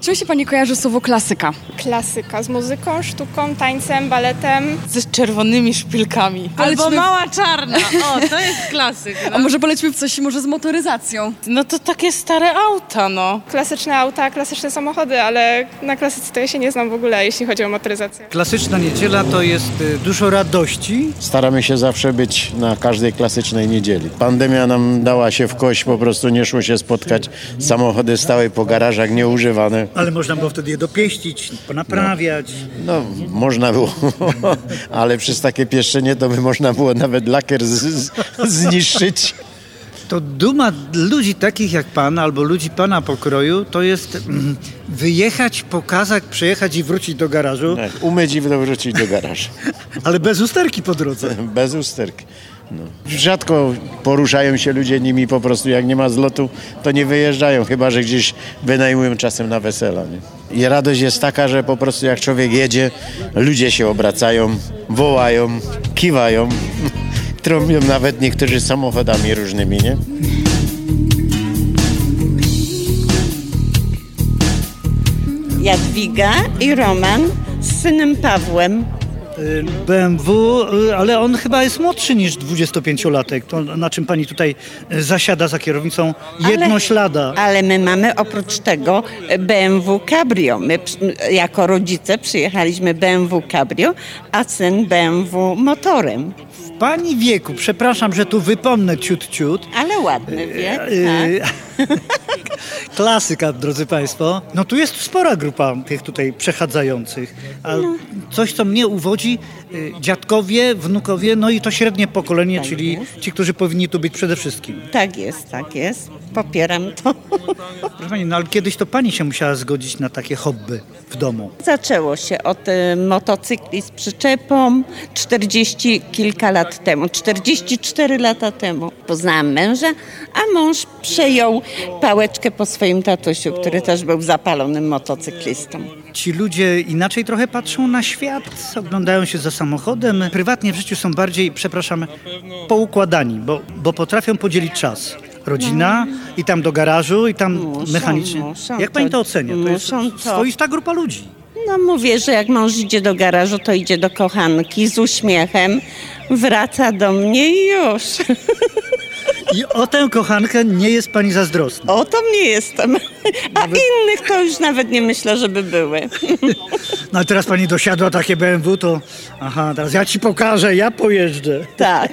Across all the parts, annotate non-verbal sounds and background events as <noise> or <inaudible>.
Czym się pani kojarzy słowo klasyka? Klasyka z muzyką, sztuką, tańcem, baletem. Ze czerwonymi szpilkami. Albo Polećmy- mała czarna. O, to jest klasyk. A No. może polećmy w coś może z motoryzacją? no to takie stare auta, no. Klasyczne auta, klasyczne samochody, ale na klasyce to ja się nie znam w ogóle, jeśli chodzi o motoryzację. Klasyczna niedziela to jest y, dużo radości. Staramy się zawsze być na każdej klasycznej niedzieli. Pandemia nam dała się w kość, po prostu nie szło się spotkać. Samochody stały po garażach nieużywane. Ale można było wtedy je dopieścić, ponaprawiać. No, można było, <laughs> ale przez takie pieszczenie to by można było nawet lakier z, z, zniszczyć. To duma ludzi takich jak pan albo ludzi pana pokroju to jest mm, wyjechać, pokazać, przejechać i wrócić do garażu, Tak, umyć i wrócić do garażu. <laughs> ale bez usterki po drodze. Bez usterki. No. Rzadko poruszają się ludzie nimi po prostu, jak nie ma zlotu, to nie wyjeżdżają, chyba że gdzieś wynajmują czasem na wesela. Nie? I radość jest taka, że po prostu jak człowiek jedzie, ludzie się obracają, wołają, kiwają, <laughs> trąbią nawet niektórzy samochodami różnymi, nie? Jadwiga i Roman z synem Pawłem. Y, BMW, y, ale on chyba jest młodszy niż 25-latek. To na czym pani tutaj y, zasiada za kierownicą jednoślada. Ale my mamy oprócz tego BMW Cabrio. My jako rodzice przyjechaliśmy BMW Cabrio, a syn BMW motorem. W pani wieku, przepraszam, że tu wypomnę ciut ciut, Ale ładny wiek, tak? <laughs> <laughs> Klasyka, drodzy Państwo. No tu jest spora grupa tych tutaj przechadzających. A coś, co mnie uwodzi, y, dziadkowie, wnukowie, no i to średnie pokolenie, Tak czyli jest. ci, którzy powinni tu być przede wszystkim. Tak jest, tak jest. Popieram to. <laughs> Proszę Pani, no ale kiedyś to Pani się musiała zgodzić na takie hobby w domu. Zaczęło się od y, motocykli z przyczepą 40 kilka lat temu, 44 lata temu. Poznałam męża, a mąż przejął pałeczkę po swoim tatusiu, który też był zapalonym motocyklistą. Ci ludzie inaczej trochę patrzą na świat, oglądają się za samochodem. Prywatnie w życiu są bardziej, przepraszam, poukładani, bo, bo potrafią podzielić czas. Rodzina i tam do garażu i tam Muszą, mechanicznie. muszą Jak pani to- ocenia? To jest muszą to. swoista grupa ludzi. No mówię, że jak mąż idzie do garażu, to idzie do kochanki z uśmiechem, wraca do mnie i już. <laughs> I o tę kochankę nie jest pani zazdrosna. O, to nie jestem. A innych to już nawet nie myślę, żeby były. No ale teraz pani dosiadła takie BMW, to aha, teraz ja ci pokażę, ja pojeżdżę. Tak.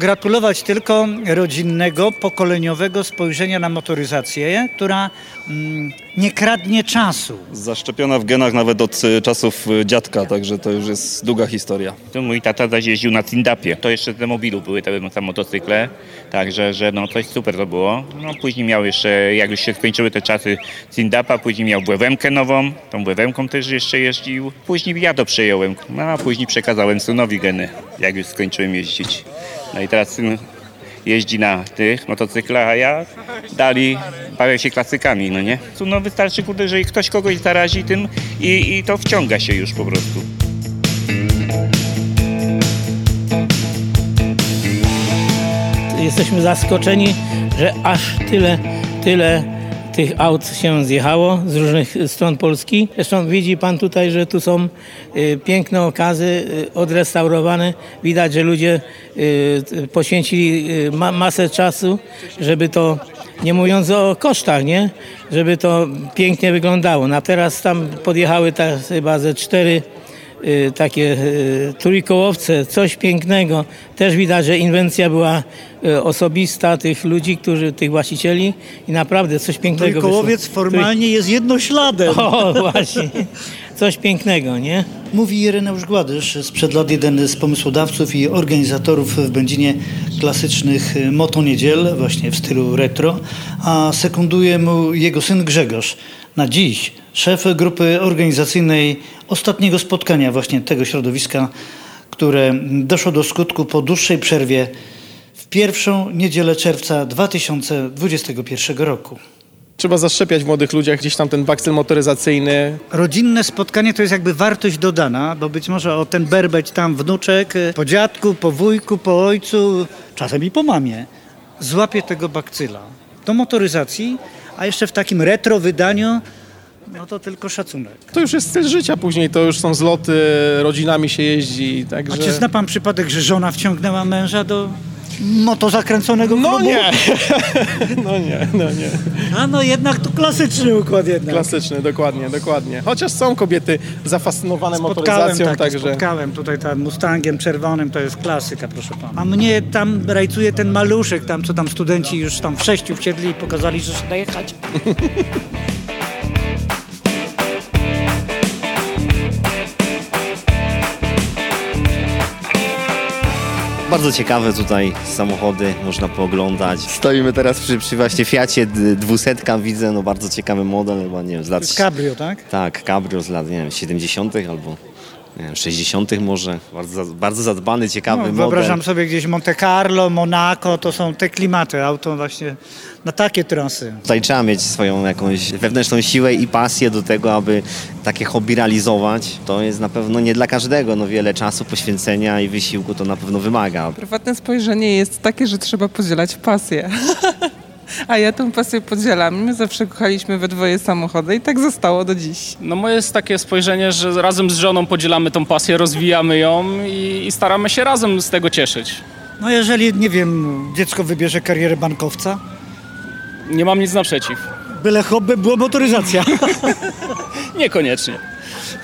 Gratulować tylko rodzinnego, pokoleniowego spojrzenia na motoryzację, która mm, nie kradnie czasu. Zaszczepiona w genach nawet od y, czasów y, dziadka, także to już jest długa historia. To mój tata zaś jeździł na Cindapie. To jeszcze te mobilu były te, te motocykle. Także, że no coś super to było. No później miał jeszcze, jak już się skończyły te czasy Cindapa, później miał błewemkę nową. Tą błewemką też jeszcze jeździł. Później ja to przejąłem. No, a później przekazałem synowi geny, jak już skończyłem jeździć. No i teraz syn jeździ na tych motocyklach, a ja dali bawię się klasykami, no nie? No wystarczy, kurde, że ktoś kogoś zarazi tym i, i to wciąga się już po prostu. Jesteśmy zaskoczeni, że aż tyle, tyle tych aut się zjechało z różnych stron Polski. Zresztą widzi pan tutaj, że tu są y, piękne okazy, y, odrestaurowane. Widać, że ludzie y, poświęcili ma, masę czasu, żeby to Nie mówiąc o kosztach, nie? Żeby to pięknie wyglądało. Na teraz tam podjechały ta, chyba ze cztery takie y, trójkołowce, coś pięknego. Też widać, że inwencja była y, osobista tych ludzi, którzy, tych właścicieli i naprawdę coś pięknego Trójkołowiec wyszło. formalnie jest jednośladem. O, właśnie. Coś pięknego, nie? Mówi Ireneusz Gładysz, sprzed lat jeden z pomysłodawców i organizatorów w Będzinie klasycznych motoniedziel, właśnie w stylu retro, a sekunduje mu jego syn Grzegorz. Na dziś szef grupy organizacyjnej ostatniego spotkania właśnie tego środowiska, które doszło do skutku po dłuższej przerwie w pierwszą niedzielę czerwca 2021 roku. Trzeba zaszczepiać w młodych ludziach gdzieś tam ten bakcyl motoryzacyjny. Rodzinne spotkanie to jest jakby wartość dodana, bo być może o ten berbeć tam wnuczek, po dziadku, po wujku, po ojcu, czasem i po mamie, złapie tego bakcyla. Do motoryzacji, a jeszcze w takim retro wydaniu, no to tylko szacunek. To już jest styl życia później, to już są zloty, rodzinami się jeździ, A także... czy zna pan przypadek, że żona wciągnęła męża do moto zakręconego No klubu? nie, <laughs> no nie, no nie. A no jednak to klasyczny układ jednak. Klasyczny, dokładnie, dokładnie. Chociaż są kobiety zafascynowane Spotkałem motoryzacją, takie, także... spotkałem tutaj tam Mustangiem czerwonym, to jest klasyka, proszę pana. A mnie tam rajcuje ten maluszek, tam co tam studenci już tam w sześciu wsiedli i pokazali, że da jechać. <laughs> Bardzo ciekawe tutaj samochody, można pooglądać. Stoimy teraz przy, przy właśnie Fiacie d- 200, widzę, no bardzo ciekawy model, chyba nie wiem, z lat... Cabrio, tak? Tak, cabrio z lat, nie wiem, 70 albo wiem, 60 może. Bardzo, bardzo zadbany, ciekawy No, model. wyobrażam sobie gdzieś Monte Carlo, Monaco, to są te klimaty, auto właśnie na takie trasy. Tutaj trzeba mieć swoją jakąś wewnętrzną siłę i pasję do tego, aby takie hobby realizować. To jest na pewno nie dla każdego, no wiele czasu, poświęcenia i wysiłku to na pewno wymaga. Prywatne spojrzenie jest takie, że trzeba podzielać pasję. <laughs> A ja tę pasję podzielam. My zawsze kochaliśmy we dwoje samochody i tak zostało do dziś. No moje jest takie spojrzenie, że razem z żoną podzielamy tą pasję, rozwijamy ją i, i staramy się razem z tego cieszyć. No jeżeli, nie wiem, dziecko wybierze karierę bankowca, Nie mam nic naprzeciw. byle hobby było motoryzacja. <laughs> Niekoniecznie.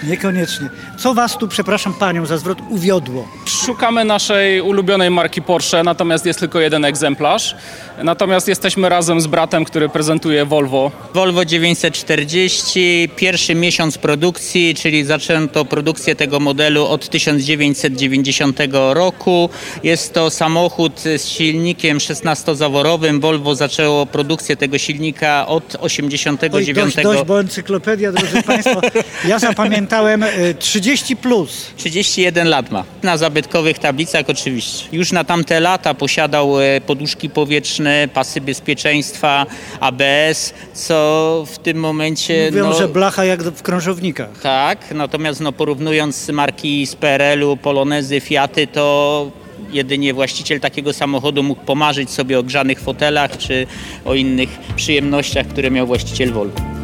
Niekoniecznie. Co was tu, przepraszam panią za zwrot, uwiodło? Szukamy naszej ulubionej marki Porsche, natomiast jest tylko jeden egzemplarz. Natomiast jesteśmy razem z bratem, który prezentuje Volvo. Volvo 940, pierwszy miesiąc produkcji, czyli zaczęto produkcję tego modelu od 1990 roku. Jest to samochód z silnikiem 16-zaworowym. Volvo zaczęło produkcję tego silnika od Oj, 89 dość, dość, bo encyklopedia, drodzy państwo, ja <laughs> zapamiętałem y, 30 plus. 31 lat ma. Na zabytkowych tablicach oczywiście. Już na tamte lata posiadał e, poduszki powietrzne, pasy bezpieczeństwa, ABS, co w tym momencie... Mówią, no, że blacha jak w krążownikach. Tak, natomiast no, porównując marki z PRL-u, Polonezy, Fiaty, to jedynie właściciel takiego samochodu mógł pomarzyć sobie o grzanych fotelach czy o innych przyjemnościach, które miał właściciel Volvo.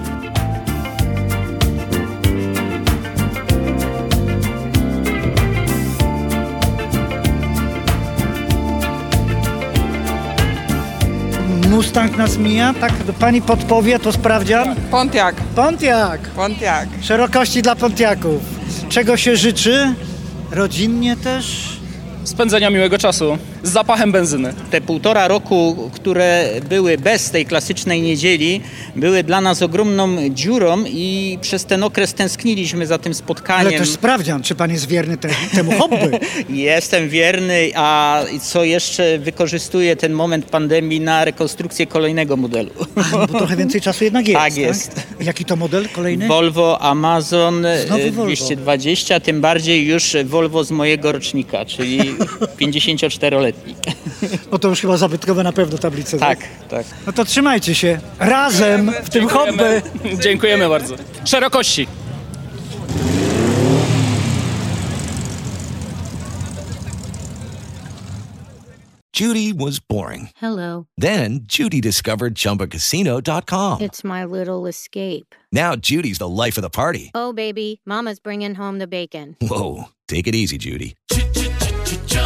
Mustang nas mija, tak pani podpowie, to sprawdzian? Pontiac. Pontiac. Pontiac. Szerokości dla Pontiaków. Czego się życzy? Rodzinnie też? Spędzenia miłego czasu z zapachem benzyny. Te półtora roku, które były bez tej klasycznej niedzieli, były dla nas ogromną dziurą i przez ten okres tęskniliśmy za tym spotkaniem. Ale też sprawdzian, czy pan jest wierny te, temu hobby. <laughs> Jestem wierny, a co jeszcze wykorzystuję ten moment pandemii na rekonstrukcję kolejnego modelu. Bo trochę więcej czasu jednak jest. Tak jest. Jaki to model kolejny? Volvo Amazon e, Volvo. 220, tym bardziej już Volvo z mojego rocznika, czyli <laughs> 54-letni. <laughs> No to już chyba zabytkowe na pewno tablice. Tak, tak. No to trzymajcie się. Razem w tym hobby. <laughs> Dziękujemy bardzo. Szerokości. Judy was boring. Hello. Then Judy discovered ChumbaCasino.com. It's my little escape. Now Judy's the life of the party. Oh, baby, Mama's bringing home the bacon. Whoa, take it easy, Judy.